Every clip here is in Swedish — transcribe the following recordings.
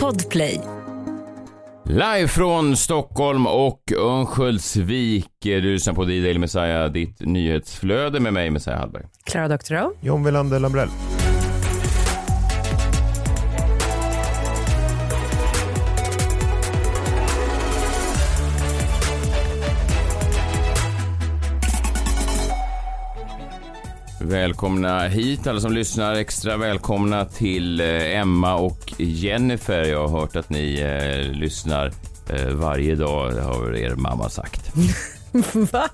Podplay. Live från Stockholm och Örnsköldsvik. Du lyssnar på The Daily Messiah, ditt nyhetsflöde med mig, Messiah Hallberg. Klara Doktorow. John Wilander Lambrell. Välkomna hit alla som lyssnar. Extra välkomna till eh, Emma och Jennifer. Jag har hört att ni eh, lyssnar eh, varje dag, det har er mamma sagt. Va?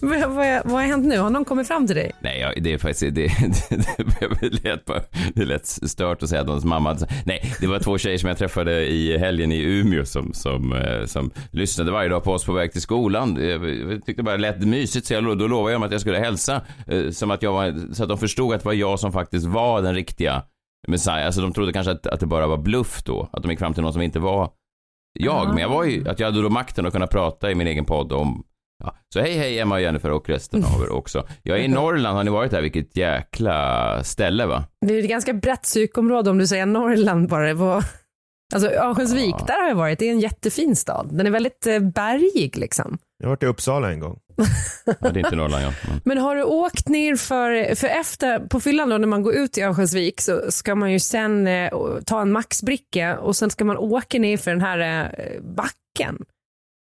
Vad, vad, vad har hänt nu? Har någon kommit fram till dig? Nej, det är faktiskt, det, det, det, lätt stört att säga att någons mamma, nej, det var två tjejer som jag träffade i helgen i Umeå som, som, eh, som lyssnade varje dag på oss på väg till skolan. Jag tyckte bara det lät mysigt så jag, då lovade jag dem att jag skulle hälsa, eh, som att jag var, så att de förstod att det var jag som faktiskt var den riktiga Messiah. Alltså de trodde kanske att, att det bara var bluff då, att de gick fram till någon som inte var jag, men jag var ju, att jag hade då makten att kunna prata i min egen podd om Ja. Så hej hej Emma och Jennifer och resten av er också. Jag är i Norrland, har ni varit där? Vilket jäkla ställe va? Det är ett ganska brett psykområde om du säger Norrland bara. På... Alltså Örnsköldsvik, ja. där har jag varit. Det är en jättefin stad. Den är väldigt eh, bergig liksom. Jag har varit i Uppsala en gång. ja, det är inte Norrland ja. Mm. Men har du åkt ner för, för efter, på fyllan då när man går ut i Örnsköldsvik så ska man ju sen eh, ta en maxbricka och sen ska man åka ner för den här eh, backen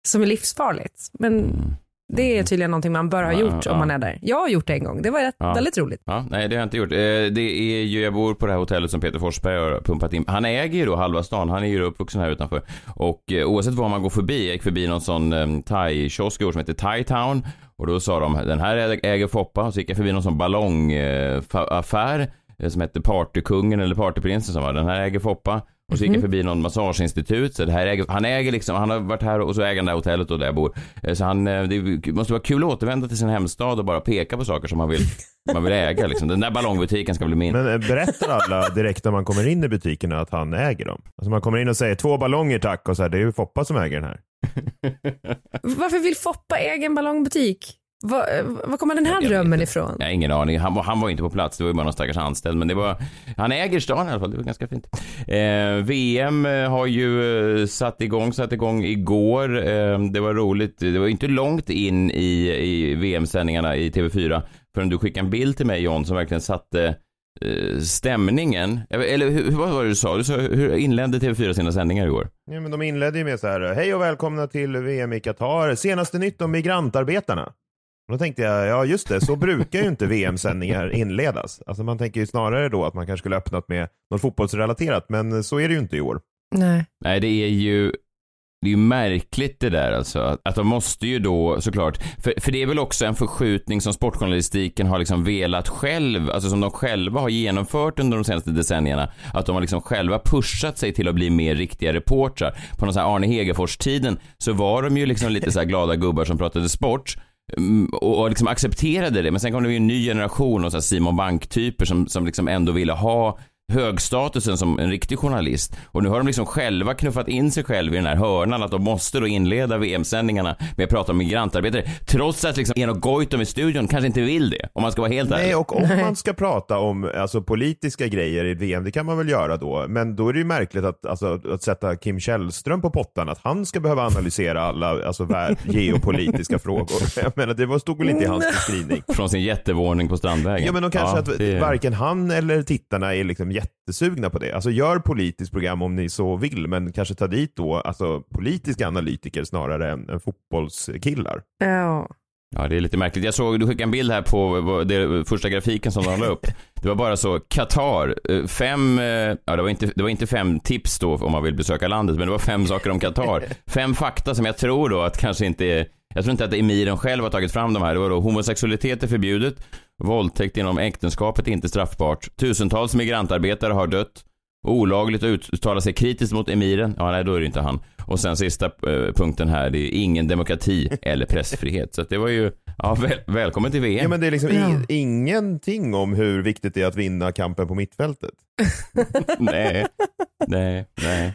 som är livsfarligt. Men mm. det är tydligen någonting man bör ha gjort ja, om man är där. Jag har gjort det en gång. Det var rätt, ja. väldigt roligt. Ja, nej, det har jag inte gjort. Eh, det är ju, jag bor på det här hotellet som Peter Forsberg har pumpat in. Han äger ju då halva stan. Han är ju uppvuxen här utanför. Och eh, oavsett var man går förbi, jag gick förbi någon sån um, thai-kiosk som heter Thai Town. Och då sa de, den här äger Foppa. Och så gick jag förbi någon sån ballongaffär som hette Partykungen eller Partyprinsen som var, den här äger Foppa. Och så gick jag mhm. förbi någon massageinstitut. Så det här äger, han äger liksom, han har varit här och så äger han det här hotellet och där jag bor. Eh, så han, eh, det måste vara kul att återvända till sin hemstad och bara peka på saker som man vill, man vill äga. Liksom. Den där ballongbutiken ska bli min. Men eh, berättar alla direkt när man kommer in i butikerna att han äger dem? Alltså man kommer in och säger två ballonger tack och så här, det är ju Foppa som äger den här. Varför vill Foppa äga en ballongbutik? Var, var kommer den här drömmen ifrån? Jag har ingen aning. Han, han var inte på plats. Det var ju bara någon stackars anställd. Men det var, han äger stan i alla fall. Det var ganska fint. Eh, VM eh, har ju eh, satt igång, satt igång igår. Eh, det var roligt. Det var inte långt in i, i VM-sändningarna i TV4 förrän du skickade en bild till mig John som verkligen satte eh, stämningen. Eller hur, vad var det du sa? Du sa hur inledde TV4 sina sändningar igår? Ja, men de inledde ju med så här, hej och välkomna till VM i Qatar, senaste nytt om migrantarbetarna. Då tänkte jag, ja just det, så brukar ju inte VM-sändningar inledas. Alltså man tänker ju snarare då att man kanske skulle öppnat med något fotbollsrelaterat, men så är det ju inte i år. Nej. Nej, det är ju det är ju märkligt det där alltså. Att de måste ju då såklart, för, för det är väl också en förskjutning som sportjournalistiken har liksom velat själv, alltså som de själva har genomfört under de senaste decennierna. Att de har liksom själva pushat sig till att bli mer riktiga reportrar. På någon sån här Arne Hegerfors-tiden så var de ju liksom lite så här glada gubbar som pratade sport. Mm, och, liksom accepterade det. Men sen kom det ju en ny generation av Simon Bank-typer som, som liksom ändå ville ha högstatusen som en riktig journalist. Och nu har de liksom själva knuffat in sig själva i den här hörnan att de måste då inleda VM-sändningarna med att prata om migrantarbetare. Trots att liksom Eno Goitom i studion kanske inte vill det, om man ska vara helt ärlig. Nej, och om man ska prata om alltså, politiska grejer i VM, det kan man väl göra då. Men då är det ju märkligt att, alltså, att sätta Kim Källström på pottan, att han ska behöva analysera alla alltså, geopolitiska frågor. Jag menar, det stod väl inte i hans beskrivning. Från sin jättevåning på Strandvägen. Ja, men de kanske ja, att det... varken han eller tittarna är liksom jättesugna på det. Alltså gör politiskt program om ni så vill, men kanske ta dit då alltså, politiska analytiker snarare än, än fotbollskillar. Ja. Ja, det är lite märkligt. Jag såg, du skickade en bild här på det, första grafiken som de la upp. Det var bara så, Qatar, eh, fem, eh, ja det var, inte, det var inte fem tips då om man vill besöka landet, men det var fem saker om Qatar. Fem fakta som jag tror då att kanske inte är, jag tror inte att emiren själv har tagit fram de här. Det var då homosexualitet är förbjudet, Våldtäkt inom äktenskapet är inte straffbart. Tusentals migrantarbetare har dött. Olagligt att uttala sig kritiskt mot emiren. Ja, nej, då är det inte han. Och sen sista eh, punkten här, det är ingen demokrati eller pressfrihet. Så det var ju, ja, väl, välkommen till VM. Ja, men det är liksom ja. ingenting om hur viktigt det är att vinna kampen på mittfältet. nej, nej, nej.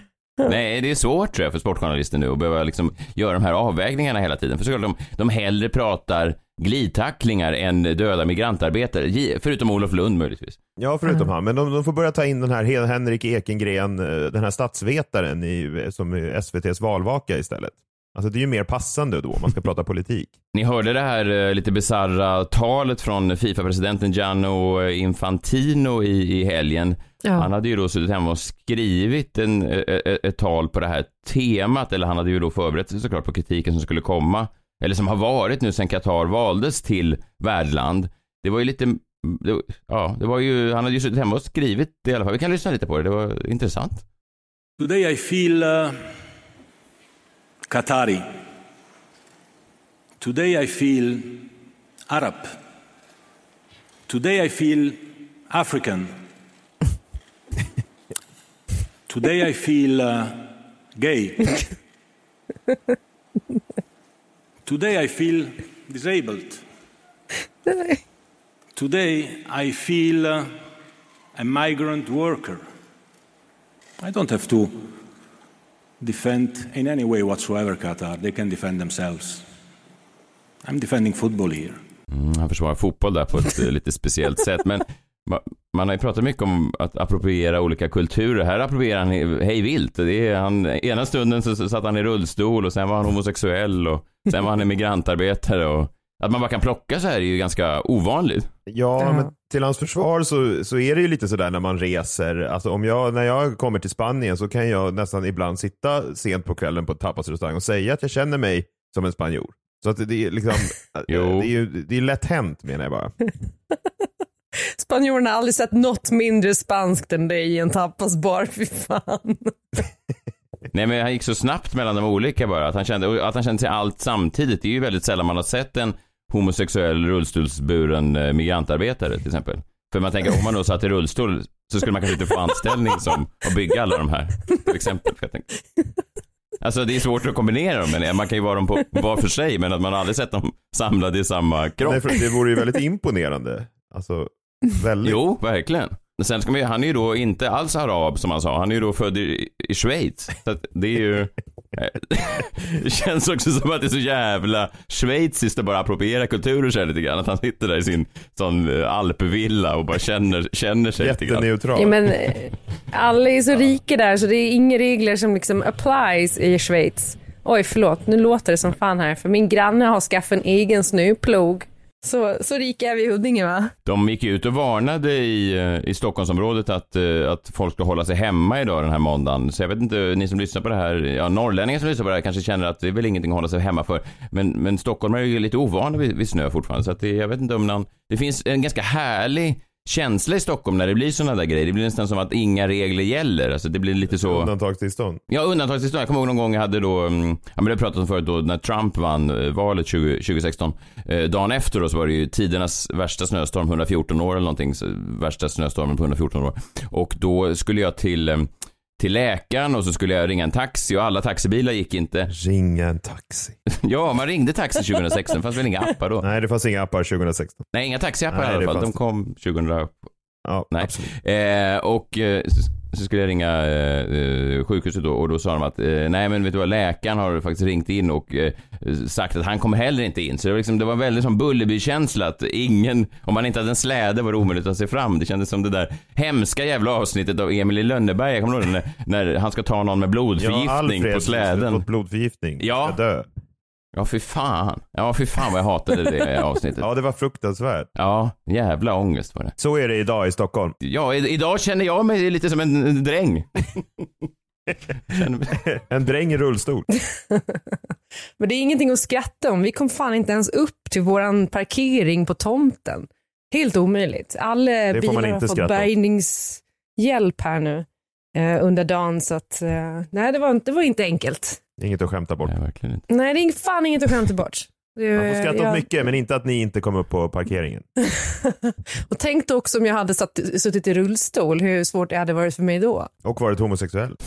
Nej, det är svårt tror jag för sportjournalister nu att behöva liksom göra de här avvägningarna hela tiden. För såklart de, de hellre pratar glidtacklingar än döda migrantarbetare. Förutom Olof Lund möjligtvis. Ja, förutom han. Men de, de får börja ta in den här Hen- Henrik Ekengren, eh, den här statsvetaren i, som är SVTs valvaka istället. Alltså det är ju mer passande då om man ska prata politik. Ni hörde det här eh, lite bisarra talet från Fifa-presidenten Gianno Infantino i, i helgen. Ja. Han hade ju då suttit hemma och skrivit en, eh, eh, ett tal på det här temat, eller han hade ju då förberett sig såklart på kritiken som skulle komma, eller som har varit nu sedan Qatar valdes till värdland. Det var ju lite, det, ja, det var ju, han hade ju suttit hemma och skrivit det i alla fall. Vi kan lyssna lite på det, det var intressant. Today I feel uh, Qatari. Today I feel Arab. Today I feel African. Today I feel uh, gay. Today I feel disabled. Today I feel uh, a migrant worker. I don't have to defend in any way whatsoever Qatar. They can defend themselves. I'm defending football here. Mm, han försvarar fotboll där på ett eh, lite speciellt sätt. Men ma- man har ju pratat mycket om att appropriera olika kulturer. Här approprierar han hej vilt. Det är han, ena stunden så satt han i rullstol och sen var han homosexuell och sen var han en migrantarbetare. Och att man bara kan plocka så här är ju ganska ovanligt. Ja, men till hans försvar så, så är det ju lite sådär när man reser. Alltså om jag, när jag kommer till Spanien så kan jag nästan ibland sitta sent på kvällen på ett tapasrestaurang och säga att jag känner mig som en spanjor. Så att det är liksom, Jo. det är ju det är lätt hänt menar jag bara. Spanjorerna har aldrig sett något mindre spanskt än dig i en tapasbar, fy fan. Nej men han gick så snabbt mellan de olika bara. Att han kände, att han kände sig allt samtidigt. Det är ju väldigt sällan man har sett en homosexuell rullstolsburen eh, migrantarbetare till exempel. För man tänker om man då satt i rullstol så skulle man kanske inte få anställning som att bygga alla de här. Till exempel. För jag tänker. Alltså det är svårt att kombinera dem, men man kan ju vara dem på var för sig, men att man aldrig sett dem samlade i samma kropp. Nej, för det vore ju väldigt imponerande. Alltså, väldigt. Jo, verkligen. Men Sen ska man ju, han är ju då inte alls arab som han sa, han är ju då född i, i Schweiz. Så att det är ju... det känns också som att det är så jävla schweiziskt att bara appropriera kulturer så här lite grann. Att han sitter där i sin sån eh, alpvilla och bara känner, känner sig lite grann. Jätteneutral. Ja, men, eh, alla är så rika där så det är inga regler som liksom applies i Schweiz. Oj, förlåt, nu låter det som fan här för min granne har skaffat en egen snöplog. Så, så rika är vi i Huddinge va? De gick ut och varnade i, eh, i Stockholmsområdet att, eh, att folk ska hålla sig hemma idag den här måndagen. Så jag vet inte, ni som lyssnar på det här, ja norrlänningar som lyssnar på det här kanske känner att det är väl ingenting att hålla sig hemma för. Men, men Stockholm är ju lite ovana vid, vid snö fortfarande. Så att det, jag vet inte om någon, det finns en ganska härlig känsla i Stockholm när det blir sådana där grejer. Det blir nästan som att inga regler gäller. Alltså det blir lite så... Undantagstillstånd. Ja, undantagstillstånd. Jag kommer ihåg någon gång jag hade då, mm, ja men det har pratat om förut då, när Trump vann eh, valet 20, 2016. Eh, dagen efter då så var det ju tidernas värsta snöstorm, 114 år eller någonting, värsta snöstormen på 114 år. Och då skulle jag till, eh, till läkaren och så skulle jag ringa en taxi och alla taxibilar gick inte. Ringa en taxi. Ja, man ringde taxi 2016, fanns väl inga appar då? Nej, det fanns inga appar 2016. Nej, inga taxiappar Nej, i alla det fall. De kom 2000, Ja, Nej. absolut. Eh, och eh, så, skulle jag ringa eh, eh, sjukhuset då och då sa de att eh, nej men vet du vad, läkaren har faktiskt ringt in och eh, sagt att han kommer heller inte in. Så det var, liksom, det var väldigt som Bullerby-känsla att ingen, om man inte hade en släde var det omöjligt att se fram. Det kändes som det där hemska jävla avsnittet av Emil i Lönneberga, kommer ihåg det, när, när han ska ta någon med blodförgiftning Alfred på släden. fått blodförgiftning. Ja. Ska dö. Ja fy fan. Ja fy fan vad jag hatade det avsnittet. Ja, det var fruktansvärt. Ja, jävla ångest var det. Så är det idag i Stockholm. Ja, i- idag känner jag mig lite som en dräng. En dräng i rullstol. Men det är ingenting att skratta om. Vi kom fan inte ens upp till våran parkering på tomten. Helt omöjligt. Alla Det får man bilar har inte fått skratta åt. bärgningshjälp här nu eh, under dagen. Så att, eh, nej, det var, inte, det var inte enkelt. Inget att skämta bort. Nej, verkligen inte. Nej, det är fan inget att skämta bort. Man får skratta jag- åt mycket, men inte att ni inte kom upp på parkeringen. Och tänk då också om jag hade satt, suttit i rullstol, hur svårt det hade varit för mig då. Och varit homosexuell.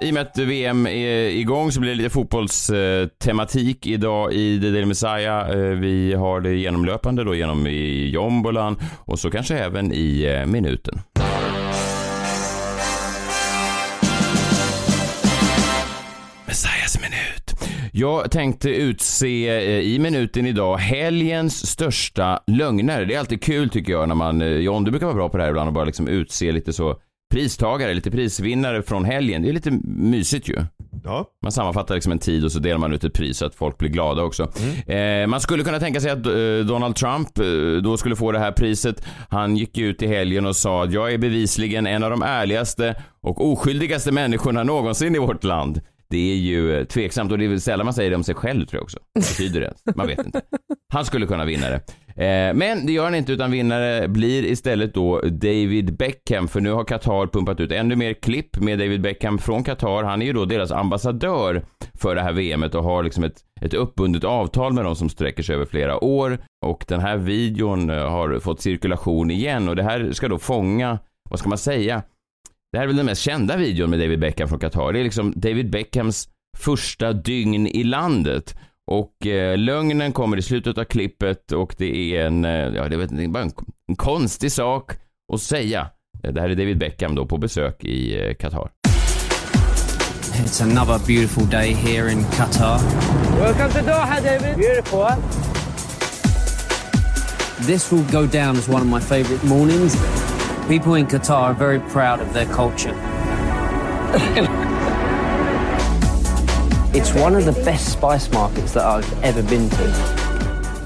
I och med att VM är igång så blir det lite fotbollstematik idag i The Daily Messiah. Eh, vi har det genomlöpande då genom i jombolan och så kanske även i eh, minuten. Messiahs minut. Jag tänkte utse eh, i minuten idag helgens största lögner. Det är alltid kul tycker jag när man, John du brukar vara bra på det här ibland och bara liksom utse lite så pristagare, lite prisvinnare från helgen. Det är lite mysigt ju. Ja. Man sammanfattar liksom en tid och så delar man ut ett pris så att folk blir glada också. Eh, man skulle kunna tänka sig att eh, Donald Trump eh, då skulle få det här priset. Han gick ut i helgen och sa att jag är bevisligen en av de ärligaste och oskyldigaste människorna någonsin i vårt land. Det är ju eh, tveksamt och det är väl sällan man säger det om sig själv tror jag också. Vad betyder det? Man vet inte. Han skulle kunna vinna det. Eh, men det gör han inte utan vinnare blir istället då David Beckham för nu har Qatar pumpat ut ännu mer klipp med David Beckham från Qatar. Han är ju då deras ambassadör för det här VMet och har liksom ett, ett uppbundet avtal med dem som sträcker sig över flera år och den här videon eh, har fått cirkulation igen och det här ska då fånga, vad ska man säga, det här är väl den mest kända videon med David Beckham från Qatar. Det är liksom David Beckhams första dygn i landet. Och eh, lögnen kommer i slutet av klippet och det är en, eh, ja det är det är bara en, en konstig sak att säga. Eh, Det här är David Beckham då på besök i eh, Qatar. It's another beautiful day here in Qatar. Welcome to Doha, David. Beautiful. This will go down as one of my favorite mornings. People in Qatar are very proud of their culture. it's one of the best spice markets that I've ever been to.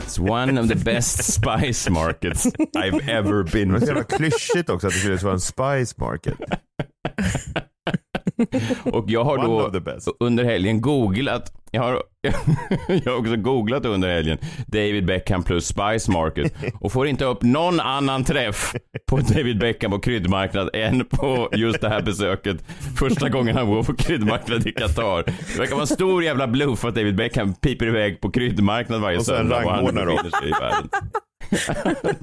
It's one of the best spice markets I've ever been Det var to. jävla klyschigt också att det skulle vara en spice market. Och jag har då under helgen googlat, jag har, jag har också googlat under helgen David Beckham plus Spice Market och får inte upp någon annan träff på David Beckham på kryddmarknad än på just det här besöket. Första gången han går på kryddmarknad i Qatar. Det verkar vara en stor jävla bluff att David Beckham piper iväg på kryddmarknad varje Och så en söndag och rangordnare världen.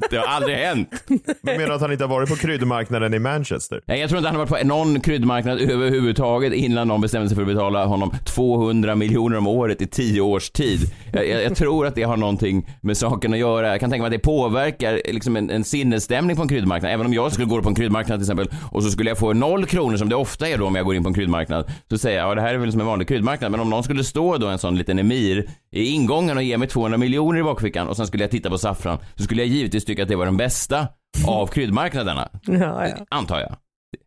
Det har aldrig hänt. Du menar att han inte har varit på kryddmarknaden i Manchester? Nej, jag tror inte han har varit på någon kryddmarknad överhuvudtaget innan någon bestämde sig för att betala honom 200 miljoner om året i 10 års tid. Jag, jag, jag tror att det har någonting med saken att göra. Jag kan tänka mig att det påverkar liksom en, en sinnesstämning på en kryddmarknad. Även om jag skulle gå på en kryddmarknad till exempel och så skulle jag få noll kronor som det ofta är då om jag går in på en kryddmarknad. Så säger jag, ja det här är väl som en vanlig kryddmarknad. Men om någon skulle stå då en sån liten emir i ingången och ge mig 200 miljoner i bakfickan och sen skulle jag titta på saffran så skulle jag givetvis tycka att det var den bästa av kryddmarknaderna. Ja, ja. Antar jag.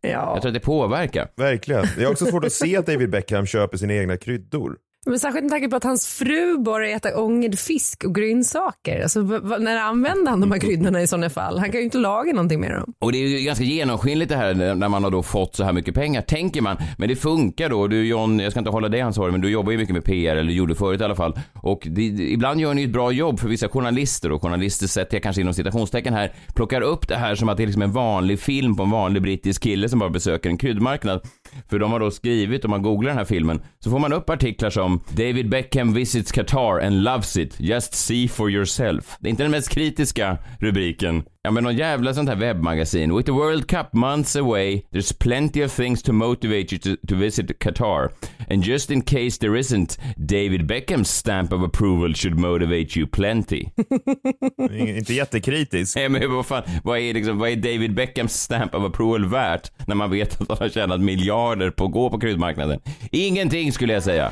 ja. Jag tror att det påverkar. Verkligen. Det är också svårt att se att David Beckham köper sina egna kryddor. Men särskilt med tanke på att hans fru bara äter ångad fisk och grönsaker. Alltså, när använder han de här kryddorna i sådana fall? Han kan ju inte laga någonting med dem. Och det är ju ganska genomskinligt det här när man har då fått så här mycket pengar, tänker man. Men det funkar då. Du John, jag ska inte hålla dig ansvarig, men du jobbar ju mycket med PR, eller gjorde förut i alla fall. Och det, ibland gör ni ju ett bra jobb för vissa journalister, och journalister sätter jag kanske inom citationstecken här, plockar upp det här som att det är liksom en vanlig film på en vanlig brittisk kille som bara besöker en kryddmarknad. För de har då skrivit, om man googlar den här filmen, så får man upp artiklar som David Beckham visits Qatar and loves it, just see for yourself. Det är inte den mest kritiska rubriken. Ja men någon jävla sånt här webbmagasin. With the World Cup months away, there's plenty of things to motivate you to, to visit Qatar. And just in case there isn't, David Beckhams stamp of approval should motivate you plenty. Inte jättekritisk. Nej men vad fan, vad är, liksom, vad är David Beckhams stamp of approval värt när man vet att han har tjänat miljarder på att gå på kryddmarknaden? Ingenting skulle jag säga.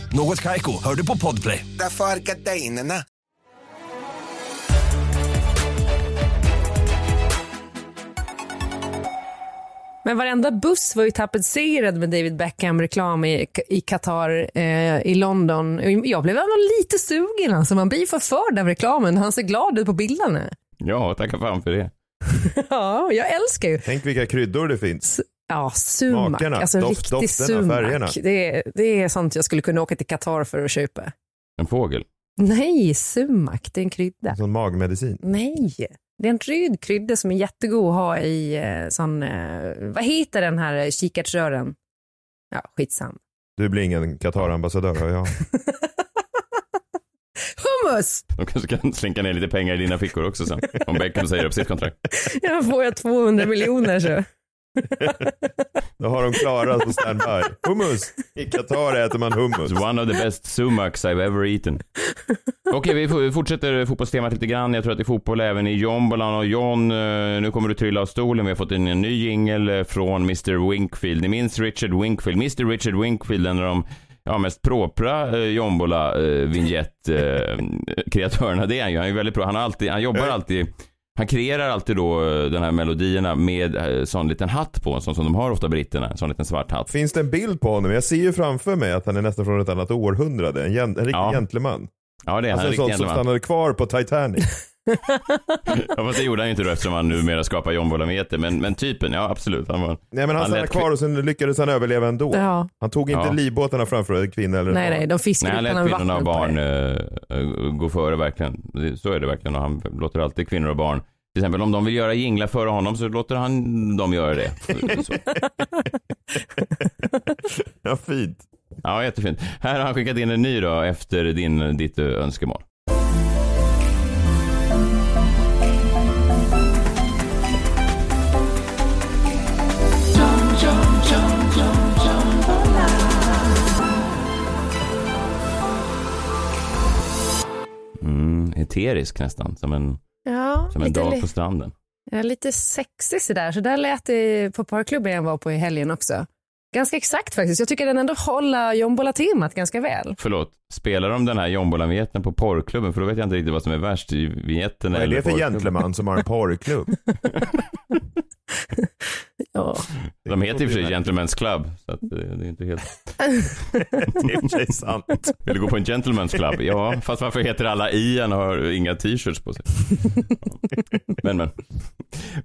Något Kaiko, hör du på Podplay. Därför är gardinerna. Men varenda buss var ju tapetserad med David Beckham-reklam i, i Qatar, eh, i London. Jag blev ändå lite sugen, alltså. man blir förförd av reklamen. Han ser glad ut på bilderna. Ja, tacka fan för det. ja, jag älskar ju. Tänk vilka kryddor det finns. Ja, sumak. Smakerna, alltså doft- riktig dofterna, färgerna. sumak. Det, är- det är sånt jag skulle kunna åka till Qatar för att köpa. En fågel. Nej, sumak, det är en krydda. Som magmedicin. Nej, det är en röd krydda som är jättegod att ha i eh, sån, eh, vad heter den här kikärtsrören? Ja, skitsam. Du blir ingen Qatar-ambassadör hör jag. Hummus! De kanske kan slinka ner lite pengar i dina fickor också sen. Om Beckham säger upp sitt kontrakt. Jag får jag 200 miljoner så. Då har de klarat på standby. Hummus! I Qatar äter man hummus. It's one of the best sumaks I've ever eaten. Okej, vi f- fortsätter fotbollstemat lite grann. Jag tror att det är fotboll även i Jombolan och John, eh, nu kommer du trilla av stolen. Vi har fått en, en ny jingel eh, från Mr Winkfield. Ni minns Richard Winkfield? Mr Richard Winkfield, en av de ja, mest propra eh, Jombola eh, vignett eh, kreatörerna. Det är han ju. Han är väldigt bra. Han, har alltid, han jobbar alltid han kreerar alltid då eh, de här melodierna med eh, sån liten hatt på, sån som de har ofta britterna, en sån liten svart hatt. Finns det en bild på honom? Jag ser ju framför mig att han är nästan från ett annat århundrade. En, gen- en riktig Ja. gentleman. Ja, det är han. Alltså en en sån riktig som stannade kvar på Titanic. Ja, fast det gjorde han ju inte då eftersom han numera skapar jombola-meter. Men, men typen, ja absolut. Han var, Nej men han Han stannade kvar och sen lyckades han överleva ändå. Ja. Han tog inte Ja. livbåtarna framför en kvinna eller Nej, nej, de fiskar nej, han ut lät kvinnorna och barn eh, gå före verkligen. Så är det verkligen och han låter alltid kvinnor och barn till exempel om de vill göra jinglar före honom så låter han dem göra det. Ja, fint. Ja, jättefint. Här har han skickat in en ny då efter din, ditt eh, önskemål. Mm, eterisk nästan, som en, som en dag på stranden. ja, lite sexig sådär. Så där lät det på parklubben jag var på i helgen också. Ganska exakt faktiskt. Jag tycker den ändå håller jombola-temat ganska väl. Förlåt, spelar de den här jombola-vignetten på porrklubben? För då vet jag inte riktigt vad som är värst i vignetten Vad är det för gentleman som har en porrklubb? Ja. De heter i och för sig Gentlemen's Club, så att eh, det är inte helt... Det är för sig sant. Vill du gå på en Gentlemen's Club? Ja, fast varför heter alla Ian och har inga t-shirts på sig? Men, men.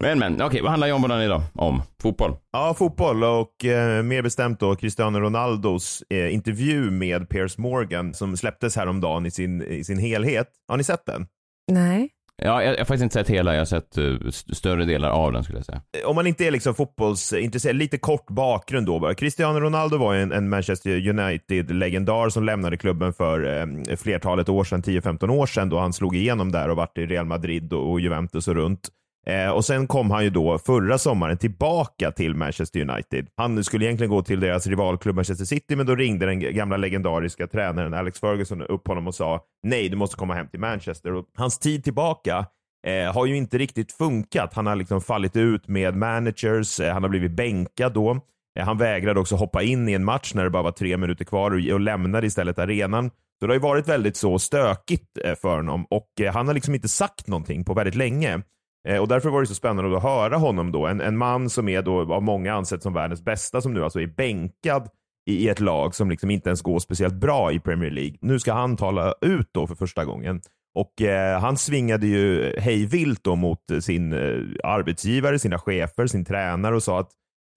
Men, men. Okej, vad handlar jombolan idag om? Fotboll? Ja, fotboll och eh, mer bestämt då Cristiano Ronaldos eh, intervju med Piers Morgan som släpptes häromdagen i sin, i sin helhet. Har ni sett den? Nej. Ja, jag, jag har faktiskt inte sett hela, jag har sett eh, st- större delar av den skulle jag säga. om man inte är liksom fotbollsintresserad, lite kort bakgrund då bara. Cristiano Ronaldo var ju en, en Manchester United-legendar som lämnade klubben för eh, flertalet år sedan, 10-15 år sedan då han slog igenom där och vart i Real Madrid och, och Juventus och runt. Eh, och sen kom han ju då förra sommaren tillbaka till Manchester United. Han skulle egentligen gå till deras rivalklubb Manchester City, men då ringde den gamla legendariska tränaren Alex Ferguson upp honom och sa nej, du måste komma hem till Manchester. Och hans tid tillbaka eh, har ju inte riktigt funkat. Han har liksom fallit ut med managers, eh, han har blivit bänkad då. Eh, han vägrade också hoppa in i en match när det bara var tre minuter kvar och, och lämnade istället arenan. Så det har ju varit väldigt så stökigt eh, för honom och eh, han har liksom inte sagt någonting på väldigt länge. Eh, Och därför var det så spännande att höra honom då. En, en man som är då av många ansett som världens bästa som nu alltså är bänkad i, i ett lag som liksom inte ens går speciellt bra i Premier League. Nu ska han tala ut då för första gången. Och eh, han svingade ju hejvilt då mot sin eh, arbetsgivare, sina chefer, sin tränare och sa att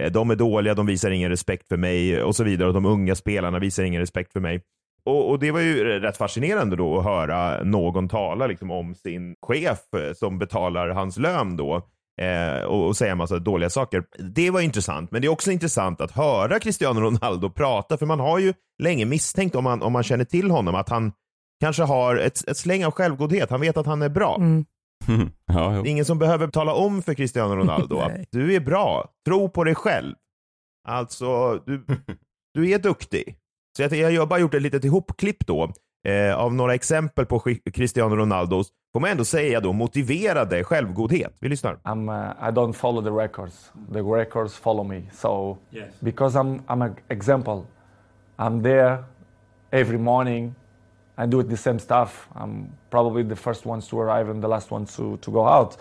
eh, de är dåliga, de visar ingen respekt för mig och så vidare. Och de unga spelarna visar ingen respekt för mig. Och, och Det var ju rätt fascinerande då att höra någon tala liksom om sin chef eh, som betalar hans lön då eh, och, och säga en massa dåliga saker. Det var intressant, men det är också intressant att höra Cristiano Ronaldo prata, för man har ju länge misstänkt om man, om man känner till honom att han kanske har ett, ett släng av självgodhet. Han vet att han är bra. Mm. ja. Det är ingen som behöver tala om för Cristiano Ronaldo att du är bra, tro på dig själv. Alltså, du, du är duktig. Så jag, jag har bara gjort ett litet ihopklipp då eh, av några exempel på Cristiano Ronaldos, får man ändå säga då, motiverade självgodhet. Vi lyssnar. I'm, uh, I don't follow the records. The records follow me. So because I'm, I'm an example, I'm there every morning. I do the same stuff. I'm probably the first ones to arrive and the last ones to, to go out.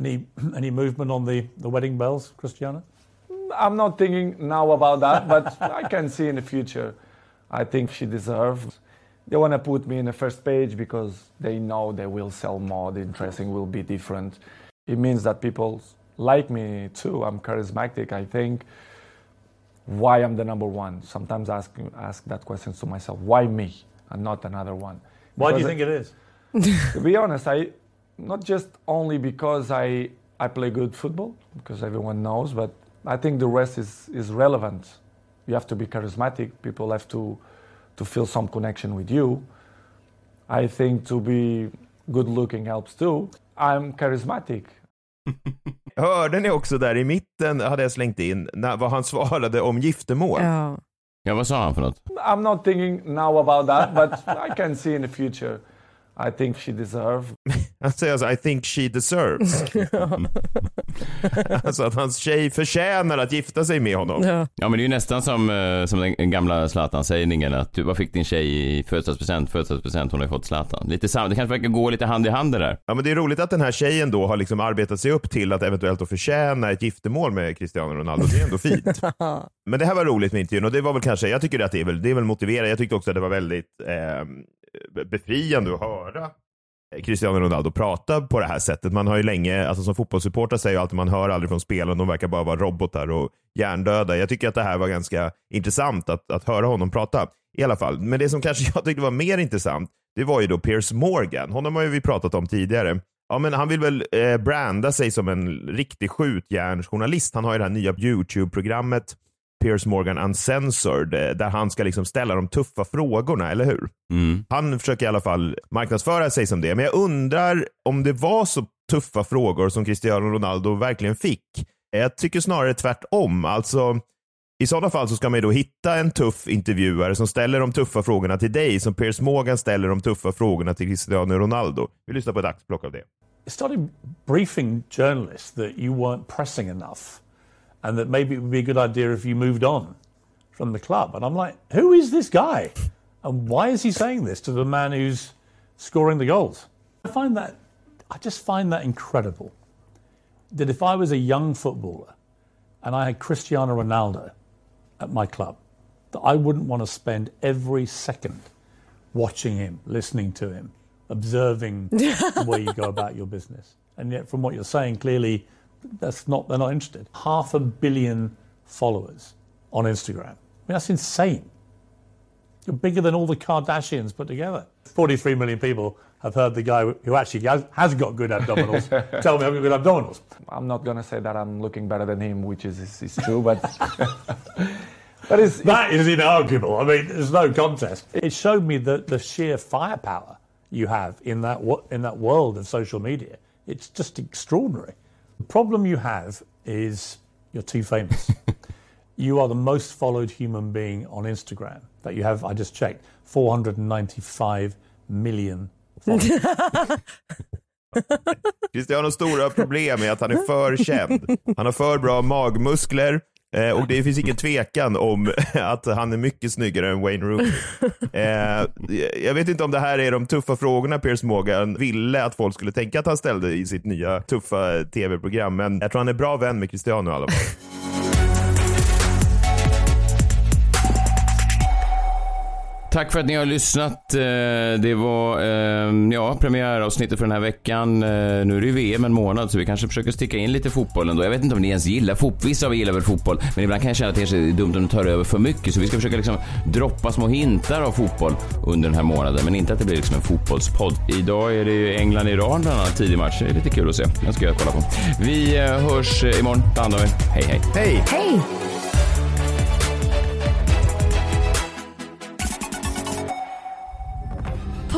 Any any movement on the, the wedding bells, Cristiano? I'm not thinking now about that, but I can see in the future. I think she deserves. They want to put me in the first page because they know they will sell more. The dressing will be different. It means that people like me too. I'm charismatic. I think why I'm the number one. Sometimes I ask ask that question to myself. Why me and not another one? Why do you Because think it is? to be honest, I not just only because I I play good football because everyone knows, but I think the rest is is relevant. You have to be charismatic. People have to to feel some connection with you. I think to be good looking helps too. I'm charismatic. Hörde ni också där i mitten, hade jag slängt in, när, vad han svarade om giftermål? Ja. Ja, vad sa han för något? I'm not thinking now about that, but I can see in the future. I think she deserves. Han säger alltså I think she deserves. alltså att hans tjej förtjänar att gifta sig med honom. Ja. Ja, men det är ju nästan som, eh, som den gamla Zlatan-sägningen att du, vad fick din tjej i födelsedagspresent? Födelsedagspresent, hon har ju fått Zlatan. Lite sam- det kanske verkar gå lite hand i hand det där. Ja, men det är roligt att den här tjejen då har liksom arbetat sig upp till att eventuellt då förtjäna ett giftermål med Cristiano Ronaldo. Det är ändå fint. Men det här var roligt med intervjun och det var väl kanske, jag tycker att det är väl, det är väl motiverande. Jag tyckte också att det var väldigt eh, befriande att höra Cristiano Ronaldo prata på det här sättet. Man har ju länge, alltså som fotbollssupporter säger ju alltid man hör aldrig från spelen, de verkar bara vara robotar och hjärndöda. Jag tycker att det här var ganska intressant att, att höra honom prata i alla fall. Men det som kanske jag tyckte var mer intressant, det var ju då Piers Morgan. Honom har ju vi pratat om tidigare. Ja, men han vill väl eh, branda sig som en riktig skjutjärnsjournalist. Han har ju det här nya YouTube-programmet Piers Morgan Uncensored, eh, där han ska liksom ställa de tuffa frågorna, eller hur? Mm. Han försöker i alla fall marknadsföra sig som det, men jag undrar om det var så tuffa frågor som Cristiano Ronaldo verkligen fick. Jag tycker snarare tvärtom. Alltså, I sådana fall så ska man ju då hitta en tuff intervjuare som ställer de tuffa frågorna till dig, som Piers Morgan ställer de tuffa frågorna till Cristiano Ronaldo. Vi lyssnar på ett axplock av det. You started briefing journalists that you weren't pressing enough and that maybe it would be a good idea if you moved on from the club. And I'm like, who is this guy? And why is he saying this to the man who's scoring the goals? I find that, I just find that incredible. That if I was a young footballer and I had Cristiano Ronaldo at my club, that I wouldn't want to spend every second watching him, listening to him, observing the way you go about your business. And yet, from what you're saying, clearly, that's not they're not interested. Half a billion followers on Instagram. I mean, that's insane. You're bigger than all the Kardashians put together. 43 million people have heard the guy who actually has, has got good abdominals tell me I've got good abdominals. I'm not gonna say that I'm looking better than him, which is is, is true, but but it's That is inarguable. I mean, there's no contest. It showed me the, the sheer firepower you have in that in that world of social media. It's just extraordinary. The problem you have is you're too famous. you are the most followed human being on Instagram. That you have, I just checked, 495 million followers. Cristianos stora problem är att han är för känd. Han har för bra magmuskler eh, och det finns ingen tvekan om att han är mycket snyggare än Wayne Rooney. Eh, jag vet inte om det här är de tuffa frågorna Piers Morgan ville att folk skulle tänka att han ställde i sitt nya tuffa tv-program, men jag tror han är bra vän med Cristiano i alla fall. Tack för att ni har lyssnat. Eh, Det var eh, ja, premiäravsnittet för den här veckan. Eh, Nu är det ju VM en månad så vi kanske försöker sticka in lite fotboll ändå. Jag vet inte om ni ens gillar fotboll. Vissa av er gillar väl fotboll, men ibland kan jag känna att det är dumt om det tar över för mycket. Så vi ska försöka liksom droppa små hintar av fotboll under den här månaden, men inte att det blir liksom en fotbollspodd. Idag är det ju England-Iran bland annat, tidig match. Det är lite kul att se. Den ska jag kolla på. Vi hörs imorgon. Ta hand om er. Hej, hej. Hej! Hej!